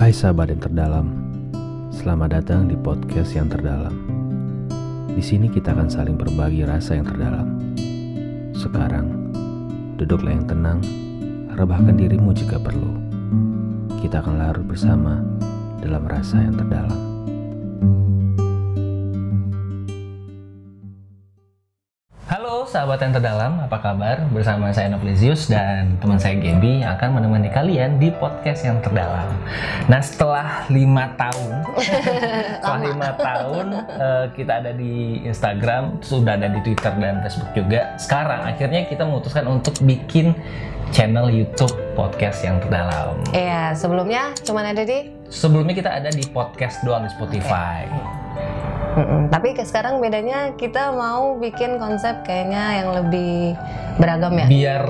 Hai sahabat yang terdalam, selamat datang di podcast yang terdalam. Di sini kita akan saling berbagi rasa yang terdalam. Sekarang, duduklah yang tenang, rebahkan dirimu jika perlu. Kita akan larut bersama dalam rasa yang terdalam. Sahabat yang terdalam, apa kabar? Bersama saya Noblesius dan teman saya Gaby akan menemani kalian di podcast yang terdalam. Nah setelah lima tahun, setelah lima tahun eh, kita ada di Instagram, sudah ada di Twitter dan Facebook juga. Sekarang akhirnya kita memutuskan untuk bikin channel YouTube podcast yang terdalam. Iya, sebelumnya cuman ada di Sebelumnya kita ada di podcast doang di Spotify. Mm-mm. Tapi ke sekarang bedanya kita mau bikin konsep kayaknya yang lebih beragam ya. biar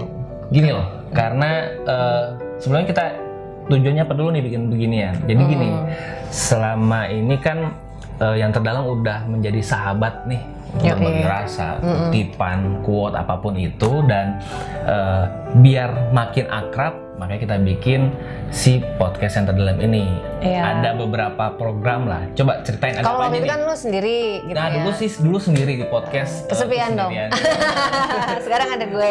gini loh karena eh, sebelumnya kita tujuannya apa dulu nih bikin beginian jadi gini Hmm. selama ini kan eh, yang terdalam udah menjadi sahabat nih berbagi rasa kutipan quote apa pun itu dan eh, biar makin akrab makanya kita bikin si podcast yang terdalam ini Iya. ada beberapa program lah coba ceritain ada Kalau apa aja kan lu sendiri gitu nah ya. dulu sih dulu sendiri di podcast Kesepian dong. kesendirian. sekarang ada gue.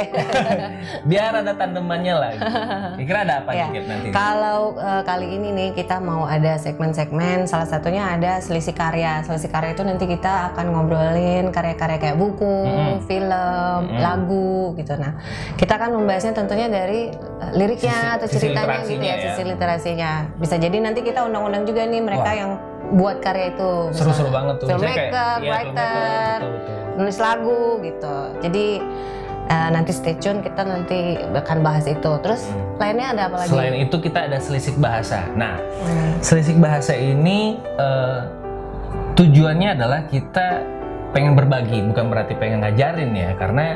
biar ada tandemannya lah gitu. kira-kira ada apa nih Gap, nanti Kalau eh, kali ini nih kita mau ada segmen-segmen, salah satunya ada selisih karya. Selisih karya itu nanti kita akan ngobrolin karya-karya kayak buku, Mm-mm. film, Mm-mm. lagu gitu. Nah, kita akan membahasnya tentunya dari eh, liriknya atau sisi ceritanya gitu ya, ya. sisi literasinya. Bisa jadi nanti kita undang-undang juga nih mereka Wah. yang buat karya itu. seru-seru banget tuh Filmmaker, iya, writer, nulis lagu gitu. Jadi eh, nanti stay tune kita nanti akan bahas itu. Terus Hmm. lainnya ada apa lagi? selain itu kita ada selisih bahasa nah Hmm. selisih bahasa ini eh, tujuannya adalah kita pengen berbagi bukan berarti pengen ngajarin ya karena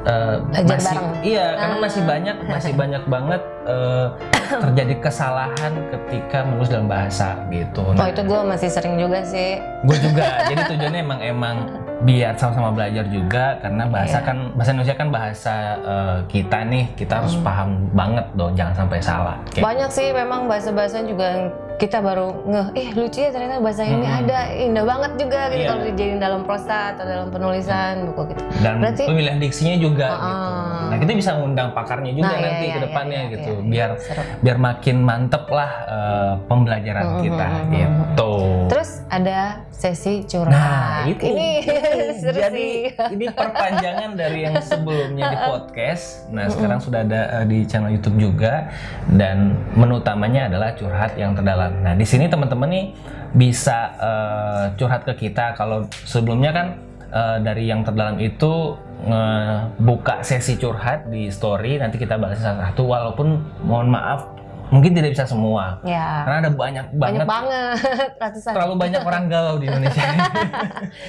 eh, Belajar masih bareng. iya karena Ah. masih banyak masih banyak banget eh, terjadi kesalahan ketika menulis dalam bahasa gitu Oh itu gue masih sering juga sih. gue juga jadi tujuannya emang emang biar sama-sama belajar juga karena bahasa Iya. kan bahasa Indonesia kan bahasa eh, kita nih kita harus paham banget dong jangan sampai salah Kayak- Banyak sih memang bahasa-bahasa juga yang kita baru ngeh, eh lucu ya ternyata bahasa ini Mm-mm. ada, indah banget juga gitu Iya. kalau dijadiin dalam prosa atau dalam penulisan buku gitu. dan Berarti- pemilihan diksinya juga Ah. gitu nah kita bisa ngundang pakarnya juga Nah, iya, nanti iya, ke iya, depannya iya, gitu iya, biar seru. biar makin mantep lah eh, pembelajaran Mm-mm, kita mm-mm, gitu Terus ada sesi curhat. Nah, itu. Ini Jadi ini perpanjangan dari yang sebelumnya di podcast. Nah, sekarang sudah ada eh, di channel YouTube juga dan menu utamanya adalah curhat yang terdalam. Nah, di sini teman-teman nih bisa eh, curhat ke kita kalau sebelumnya kan eh, dari yang terdalam itu buka sesi curhat di story nanti kita bahas satu-satu walaupun mohon maaf mungkin tidak bisa semua Ya. karena ada banyak banget Banyak banget ratusan. terlalu banyak orang galau di Indonesia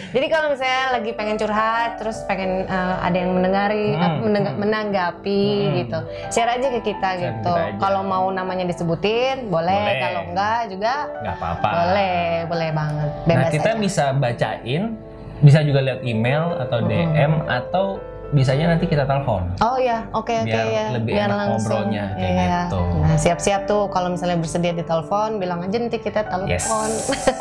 Jadi kalau misalnya lagi pengen curhat, terus pengen eh, ada yang mendengari, Hmm, meneng- hmm. menanggapi Hmm. gitu, share aja ke kita Share gitu. Kalau mau namanya disebutin, boleh. Boleh. Kalau enggak juga nggak apa-apa boleh, boleh banget. Nah, Bebas kita aja. bisa bacain, bisa juga lihat email atau. DM atau bisanya nanti kita telepon. Oh ya, oke oke Biar ya, lebih enak ngobrolnya, kayak Iya. gitu. Siap-siap tuh kalau misalnya bersedia ditelepon, bilang aja nanti kita Yes. telepon.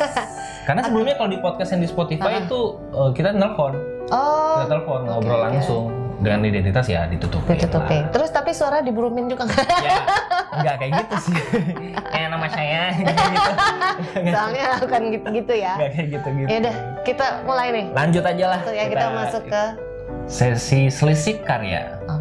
Karena sebelumnya kalau di podcast yang di Spotify itu uh, kita nelpon, oh, kita telepon oke, ngobrol langsung dengan identitas ya ditutup. ditutupi. Terus tapi suara diburumin juga nggak? Ya, nggak kayak gitu sih. kayak nama saya gitu. Soalnya bukan gitu-gitu ya. Nggak kayak gitu-gitu. Ya udah, kita mulai nih. Lanjut aja lah. Ya kita masuk ke sesi selisih karya. Oke.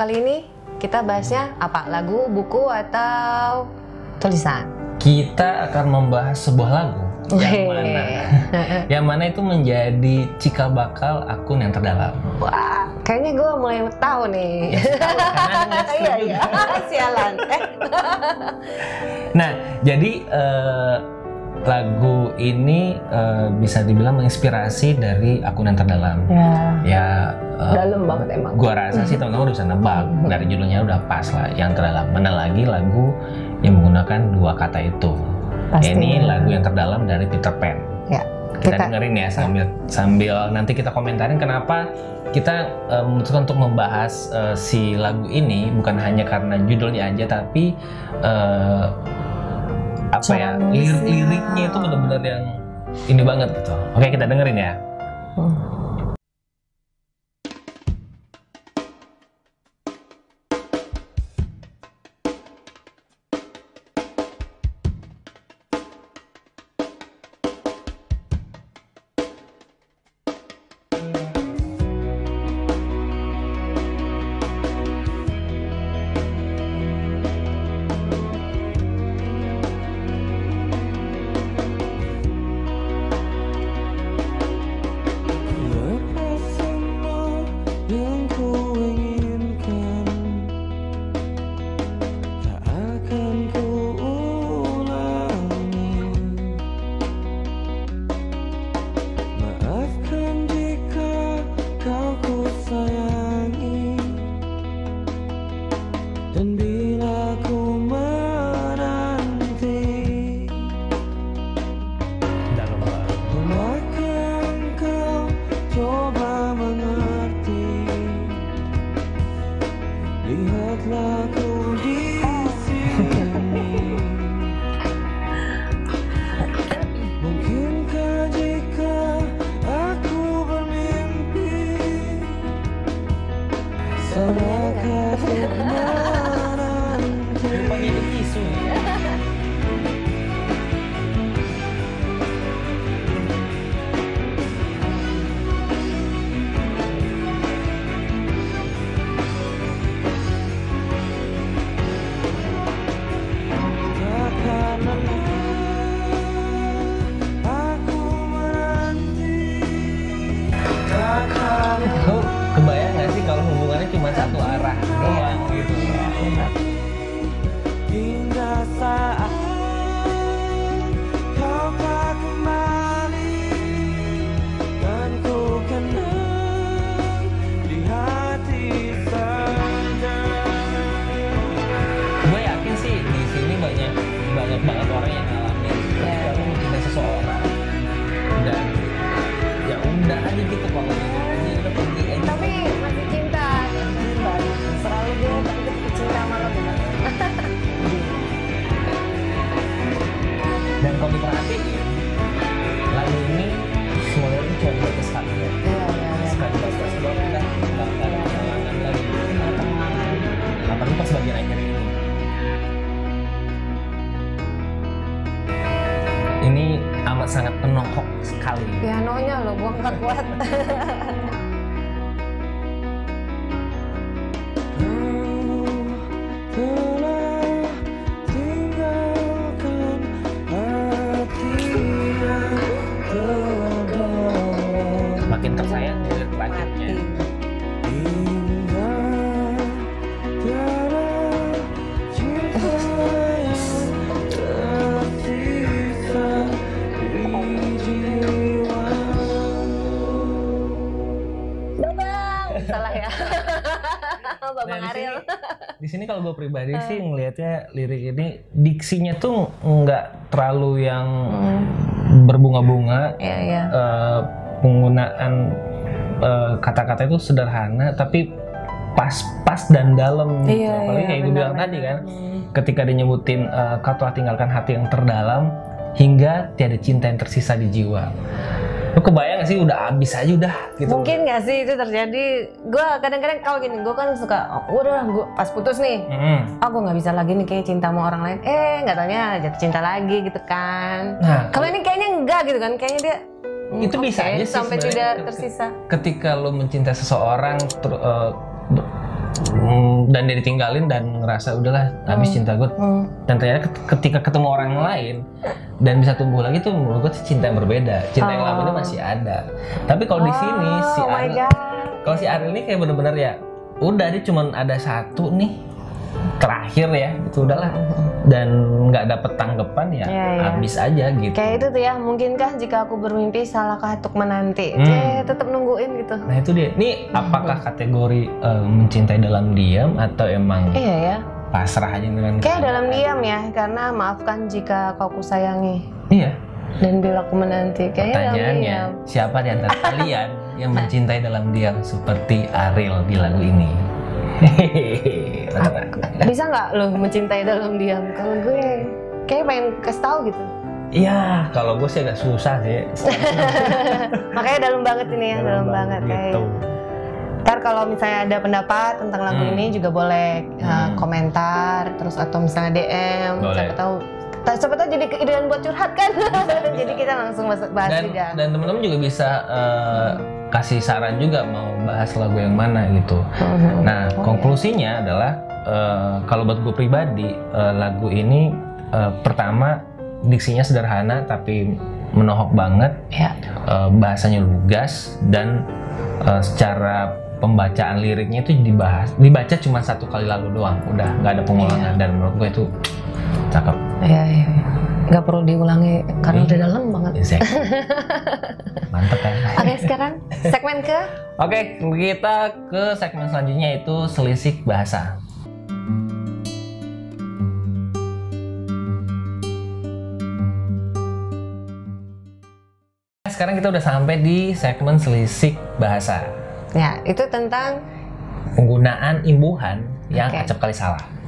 Kali ini kita bahasnya apa? Lagu, buku, atau tulisan? Kita akan membahas sebuah lagu yang mana yang mana itu menjadi cikal bakal akun yang terdalam. Wah, kayaknya gue mulai tahu nih. Ya, Iya iya, sialan. Eh, Nah, jadi eh, lagu ini eh, bisa dibilang menginspirasi dari akun yang terdalam. ya, Ya, eh, dalam banget emang. gua rasa sih teman-teman udah bisa nebak dari judulnya udah pas lah yang terdalam. Mana lagi lagu yang menggunakan dua kata itu. Pastinya. Ini lagu yang terdalam dari Peter Pan. Ya. kita Kita- dengerin ya sambil sambil nanti kita komentarin kenapa kita eh, memutuskan untuk membahas eh, si lagu ini bukan hanya karena judulnya aja tapi eh, apa ya lir- liriknya itu benar-benar yang ini banget gitu. Oke kita dengerin ya. Hmm. Lirik ini diksinya tuh nggak terlalu yang berbunga-bunga. Iya, iya. eh, penggunaan eh, kata-kata itu sederhana tapi pas-pas dan dalam gitu. Iya, apalagi iya, kayak gue bilang tadi kan ketika dia nyebutin eh, kau telah tinggalkan hati yang terdalam hingga tiada cinta yang tersisa di jiwa lu kebayang gak sih udah abis aja udah gitu Mungkin nggak sih itu terjadi? Gue kadang-kadang kalau gini, gue kan suka, oh, udah gua pas putus nih, Mm-mm. aku nggak bisa lagi nih kayak cinta sama orang lain. Eh, nggak taunya jatuh cinta lagi gitu kan. nah Kalau ini kayaknya enggak gitu kan, kayaknya dia hmm, Itu bisa oke, aja sih sampai tidak tersisa. ketika lo mencintai seseorang ter- eh, ber- mm, dan dia ditinggalin dan ngerasa udahlah habis cinta gue Hmm. dan ternyata ket- ketika ketemu orang lain dan bisa tumbuh lagi tuh menurut gue cinta yang berbeda. Cinta yang lama itu Oh. masih ada. Tapi kalau di sini si oh my Ariel kalau si Ariel ini kayak bener-bener ya udah dia cuman ada satu nih terakhir ya itu udahlah dan nggak dapet tanggapan ya iya. habis aja gitu Kayak itu tuh ya, mungkinkah jika aku bermimpi salahkah untuk menanti? Hmm. Kayak tetap nungguin gitu. nah itu dia ini apakah kategori eh, mencintai dalam diam atau emang Iya ya. pasrah aja dengan Kayak dalam diam ya, karena maafkan jika kau kusayangi. iya Dan bila aku menanti kayaknya Pertanyaannya, diam. siapa di antara kalian yang mencintai dalam diam seperti Ariel di lagu ini? Hehehe. Bisa nggak lo mencintai dalam diam? Kalau gue kayak pengen kasih tahu gitu. Iya, kalau gue sih agak susah sih. Makanya dalam banget ini ya, dalam, banget, kayak. gitu. Ntar kalau misalnya ada pendapat tentang lagu Hmm. ini juga boleh uh, Hmm. komentar, terus atau misalnya DM, Boleh. siapa tahu ta- siapa tahu jadi keidean buat curhat kan. jadi kita langsung bahas Dan juga. dan teman-teman juga bisa eh, kasih saran juga mau bahas lagu yang mana gitu. Mhm. Nah, Oh, konklusinya adalah eh, kalau buat gue pribadi eh, lagu ini eh, pertama diksinya sederhana tapi menohok banget, Ya. eh, bahasanya lugas dan eh, secara pembacaan liriknya itu dibahas dibaca cuma satu kali lalu doang, udah nggak ada pengulangan dan menurut gue itu cakep. Iya, iya. iya. Nggak perlu diulangi karena Iya. udah dalam banget. Exact. Mantep kan? Oke, sekarang segmen ke Oke, kita ke segmen selanjutnya itu selisih bahasa. Sekarang kita udah sampai di segmen selisih bahasa. ya, itu tentang Penggunaan imbuhan yang Oke. acap kali salah.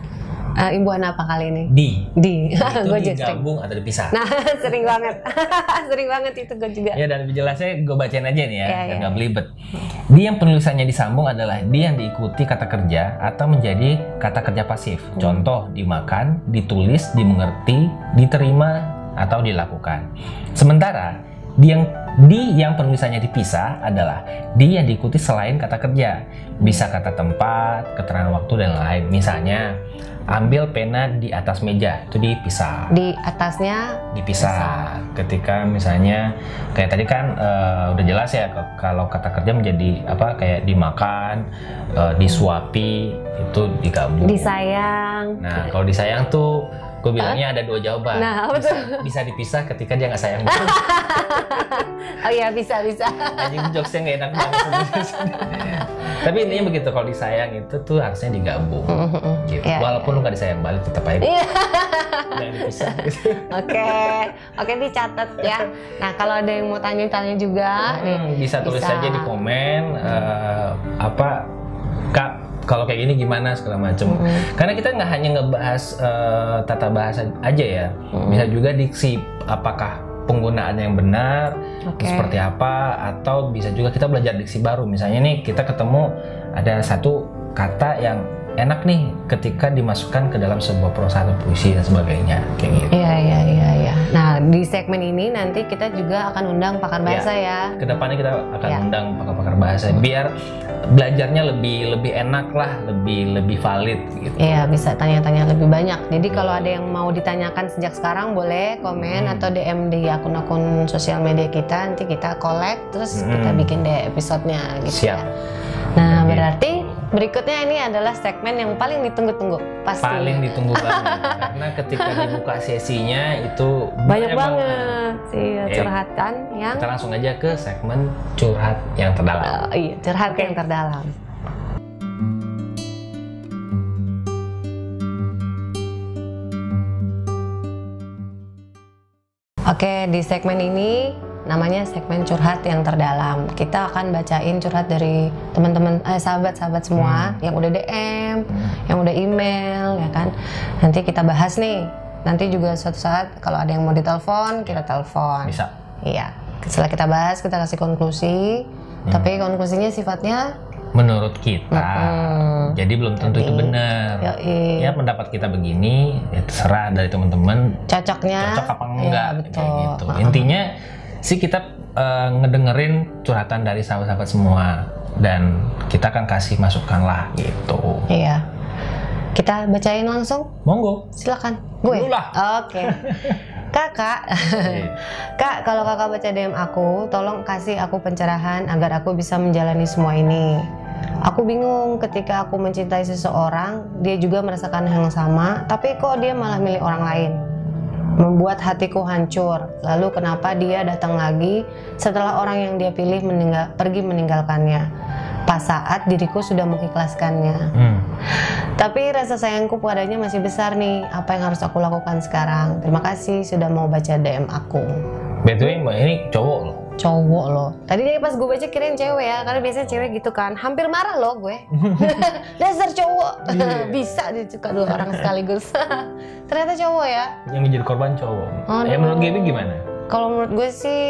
Uh, imbuhan apa kali ini? Di. Di. Itu gue juga sering. digabung atau dipisah. Nah, sering banget. sering banget itu gue juga. Ya dan lebih jelasnya gue bacain aja nih ya, biar iya. nggak belibet. Di yang penulisannya disambung adalah di yang diikuti kata kerja atau menjadi kata kerja pasif. Hmm. Contoh dimakan, ditulis, dimengerti, diterima atau dilakukan. Sementara di yang di yang penulisannya dipisah adalah di yang diikuti selain kata kerja. Bisa kata tempat, keterangan waktu dan lain. Misalnya ambil pena di atas meja itu dipisah Di atasnya dipisah. Ketika misalnya kayak tadi kan eh, udah jelas ya kalau kata kerja menjadi apa kayak dimakan, eh, disuapi itu digabung. disayang. Nah kalau disayang tuh gue bilangnya ada dua jawaban. Nah, apa bisa, tuh? bisa dipisah ketika dia nggak sayang. Oh iya bisa bisa. Anjing jokesnya nggak enak banget. Tapi intinya begitu kalau disayang itu tuh harusnya digabung. Gitu. Iya, Walaupun lu nggak disayang balik tetap aja. Iya. Jangan dipisah. Oke, oke dicatat ya. Nah kalau ada yang mau tanya-tanya juga, nih, Hmm, bisa tulis bisa. aja di komen eh, apa kak kalau kayak gini gimana segala macem. Mm-mm. Karena kita nggak hanya ngebahas eh, tata bahasa aja ya, Mm-mm. bisa juga diksi apakah penggunaan yang benar Oke. seperti apa atau bisa juga kita belajar diksi baru. Misalnya nih kita ketemu ada satu kata yang enak nih ketika dimasukkan ke dalam sebuah prosa atau puisi dan sebagainya kayak gitu. Iya iya iya iya. Nah di segmen ini nanti kita juga akan undang pakar bahasa ya. ke depannya kita akan Ya. undang pakar-pakar bahasa biar belajarnya lebih lebih enak lah lebih lebih valid gitu Iya bisa tanya-tanya lebih banyak. Jadi kalau ada yang mau ditanyakan sejak sekarang boleh komen Hmm. atau DM di akun-akun sosial media kita. Nanti kita collect terus Hmm. kita bikin deh episodenya gitu Siap. ya. Nah Oke. berarti berikutnya ini adalah segmen yang paling ditunggu-tunggu pasti. paling ditunggu banget karena ketika dibuka sesinya itu banyak banget sih Oke. curhatan yang kita langsung aja ke segmen curhat yang terdalam Oh, iya curhat yang terdalam. Oke, di segmen ini namanya segmen curhat yang terdalam. Kita akan bacain curhat dari teman-teman, eh, sahabat-sahabat semua yang udah DM, yang udah email, ya kan. Nanti kita bahas nih. Nanti juga suatu saat kalau ada yang mau ditelepon, kita telepon. bisa Iya. Setelah kita bahas, kita kasih konklusi. Tapi konklusinya sifatnya menurut kita Mm-mm. jadi belum tentu itu Jadi, benar yoi. ya pendapat kita begini ya terserah dari teman-teman cocoknya cocok apa Iya, enggak betul. kayak gitu. Ha-ha. Intinya sih kita eh, ngedengerin curhatan dari sahabat-sahabat semua dan kita akan kasih masukan lah gitu. Iya. Kita bacain langsung. Monggo. Silakan. Gue. Oke. Kakak, Iya. Kak, kalau kakak baca DM aku, tolong kasih aku pencerahan agar aku bisa menjalani semua ini. Aku bingung ketika aku mencintai seseorang, dia juga merasakan hal yang sama, tapi kok dia malah milih orang lain. Membuat hatiku hancur. Lalu kenapa dia datang lagi setelah orang yang dia pilih meninggal, pergi meninggalkannya? Pas saat diriku sudah mengikhlaskannya. Hmm. Tapi rasa sayangku padanya masih besar nih. Apa yang harus aku lakukan sekarang? Terima kasih sudah mau baca DM aku. Way, Mbak ini cowok loh. Cowok loh tadi dia pas gue baca kirain cewek ya karena biasanya cewek gitu kan hampir marah loh gue dasar cowok Iya. bisa disuka dua orang sekaligus ternyata cowok ya Yang menjadi korban cowok. Aduh. Ya menurut Gaby gimana? kalau menurut gue sih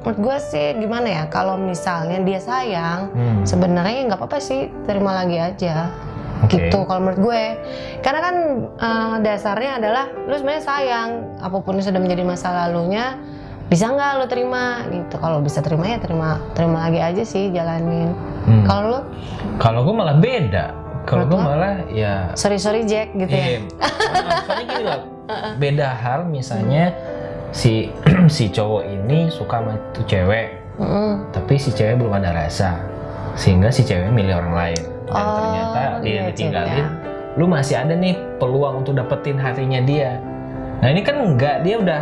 menurut gue sih gimana ya kalau misalnya dia sayang Hmm. sebenarnya nggak apa-apa sih terima lagi aja Oke. gitu kalau menurut gue karena kan eh, dasarnya adalah lu sebenarnya sayang apa pun yang sudah menjadi masa lalunya bisa nggak lo terima gitu kalau bisa terima ya terima terima lagi aja sih jalanin Hmm. kalau lu Kalau gue malah beda. Kalau gue lo? malah ya sorry sorry Jack gitu Iya. ya Nah, Soalnya gini loh, beda hal misalnya si si cowok ini suka sama tuh cewek, Mm-mm. tapi si cewek belum ada rasa, sehingga si cewek milih orang lain. Dan Oh, ternyata dia iya, ditinggalin, ceweknya. lu masih ada nih peluang untuk dapetin hatinya dia. Nah ini kan enggak, dia udah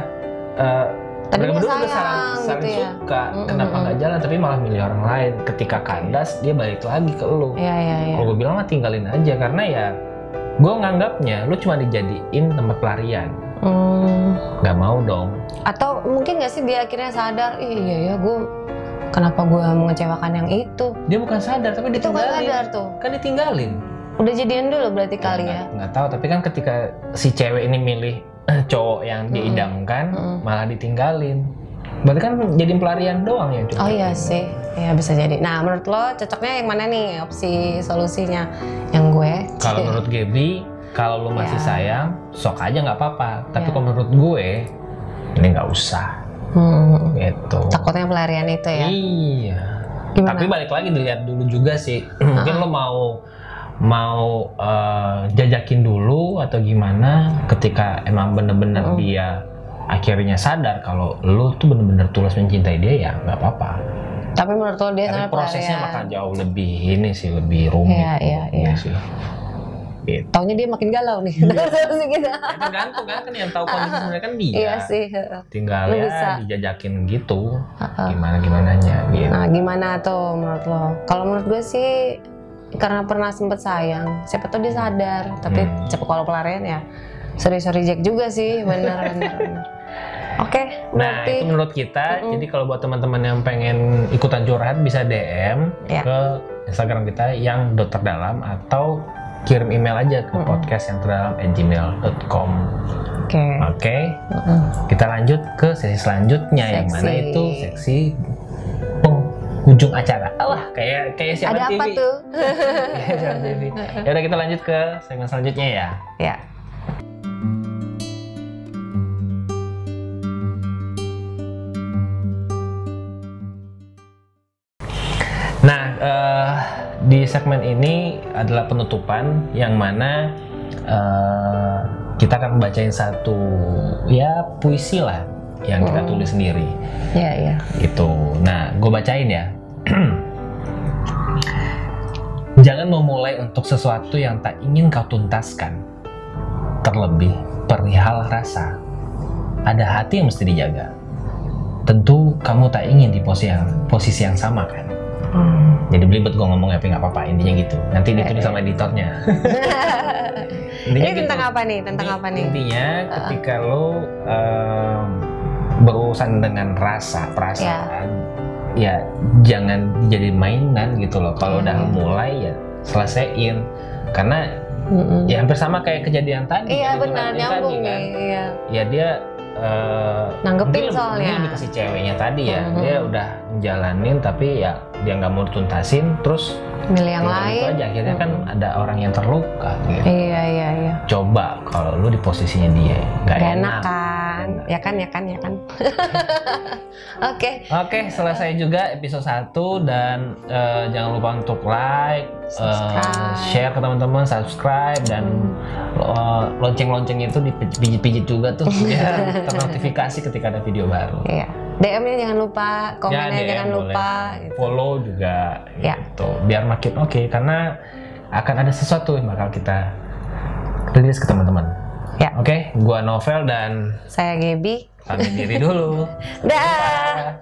eh, Tapi berdua udah sayang saling, saling gitu ya. suka. Mm, Kenapa mm, mm. nggak jalan? Tapi malah milih orang lain. Ketika kandas, dia balik lagi ke lu. Iya iya iya. Kalau gue bilang mah tinggalin aja karena ya gue nganggapnya lu cuma dijadiin tempat pelarian. Hmm. Nggak mau dong. Atau mungkin nggak sih dia akhirnya sadar, "Ih, iya ya gue kenapa gue mengecewakan yang itu? Dia bukan sadar tapi Itu nggak ditinggalin. sadar tuh. Kan ditinggalin. Udah jadian dulu berarti kali nggak- ya. Nggak tahu tapi kan ketika si cewek ini milih cowok yang diidamkan Mm-mm. malah ditinggalin. Berarti kan jadi pelarian doang ya cuma. Oh iya sih, ya bisa jadi. Nah menurut lo cocoknya yang mana nih opsi solusinya? Yang gue? Kalau menurut Gaby, kalau lu masih Ya. sayang, sok aja nggak apa-apa. Tapi Ya. kalau menurut gue, ini nggak usah. Hmm, Gitu. takutnya pelarian itu ya. Iya. Gimana? Tapi balik lagi dilihat dulu juga sih. Mungkin lo mau mau eh, jajakin dulu atau gimana ketika emang bener-bener Mm. dia akhirnya sadar kalau lo tuh bener-bener tulus mencintai dia ya nggak apa-apa. Tapi menurut lo dia Tapi prosesnya pelarian. bakal jauh lebih ini sih lebih rumit. Iya, iya, iya. sih. Gitu. Taunya dia makin galau nih. Solusi kita. Ya, tergantung kan kan yang tahu kondisi sebenarnya kan dia. Iya sih. Tinggal Lu ya bisa. dijajakin gitu. Gimana gimananya gitu. Nah gimana tuh menurut lo? Kalau menurut gue sih karena pernah sempet sayang, siapa tahu dia sadar. Tapi Hmm. cepet kalau pelarian ya sorry sorry Jack juga sih, benar benar. Oke, Nah, berarti itu menurut kita. Mm-mm. Jadi kalau buat teman-teman yang pengen ikutan curhat bisa DM Ya. ke Instagram kita yang dokter dalam atau kirim email aja ke Mm-mm. podcast yang terdalam gmail.com. oke. Oke, Mm-mm. kita lanjut ke sesi selanjutnya yang mana Seksi. itu seksi penghujung acara. Allah, kayak kayak siapa Ada TV? apa tuh? Ya udah kita lanjut ke segmen selanjutnya ya. ya. Nah, eh, di segmen ini adalah penutupan yang mana eh, kita akan bacain satu ya puisi lah yang kita Hmm. tulis sendiri Ya ya. gitu. Nah, gue bacain ya. Jangan memulai untuk sesuatu yang tak ingin kau tuntaskan. Terlebih perihal rasa. Ada hati yang mesti dijaga. Tentu kamu tak ingin di posisi yang, posisi yang sama kan? Hmm. Jadi belibet gue ngomongnya tapi nggak apa-apa intinya gitu. Nanti ditulis sama editornya. intinya Ini gitu. tentang apa nih? Tentang apa nih? Intinya ketika lo em, berurusan dengan rasa perasaan, ya, jangan jadi mainan gitu loh. Kalau udah Hmm. mulai ya selesaiin. Karena Mm-mm. ya hampir sama kayak kejadian tadi. Iya yang benar nyambung tadi, nih. kan. Iya. Ya dia eh, Nanggepin lebih- soalnya. mungkin lebih kasih ceweknya tadi ya. Mhm. Dia udah menjalanin tapi ya dia nggak mau dituntasin terus Milih yang tinggal lain. itu aja akhirnya kan ada orang yang terluka gitu. Iya iya iya. coba kalau lu di posisinya dia nggak Gak enak, enak kan? Ya kan ya kan ya kan. Oke. oke selesai juga episode 1 dan eh, jangan lupa untuk like Subscribe. share ke teman-teman subscribe dan eh, lonceng-lonceng itu dipijit-pijit juga tuh biar ternotifikasi ketika ada video baru Iya. DM-nya jangan lupa, komennya Ya, DM jangan boleh. lupa. Gitu. follow juga Ya. gitu biar makin oke karena akan ada sesuatu yang bakal kita rilis ke teman-teman Ya. oke gua novel dan Saya Gebi. pamit diri dulu. Dah.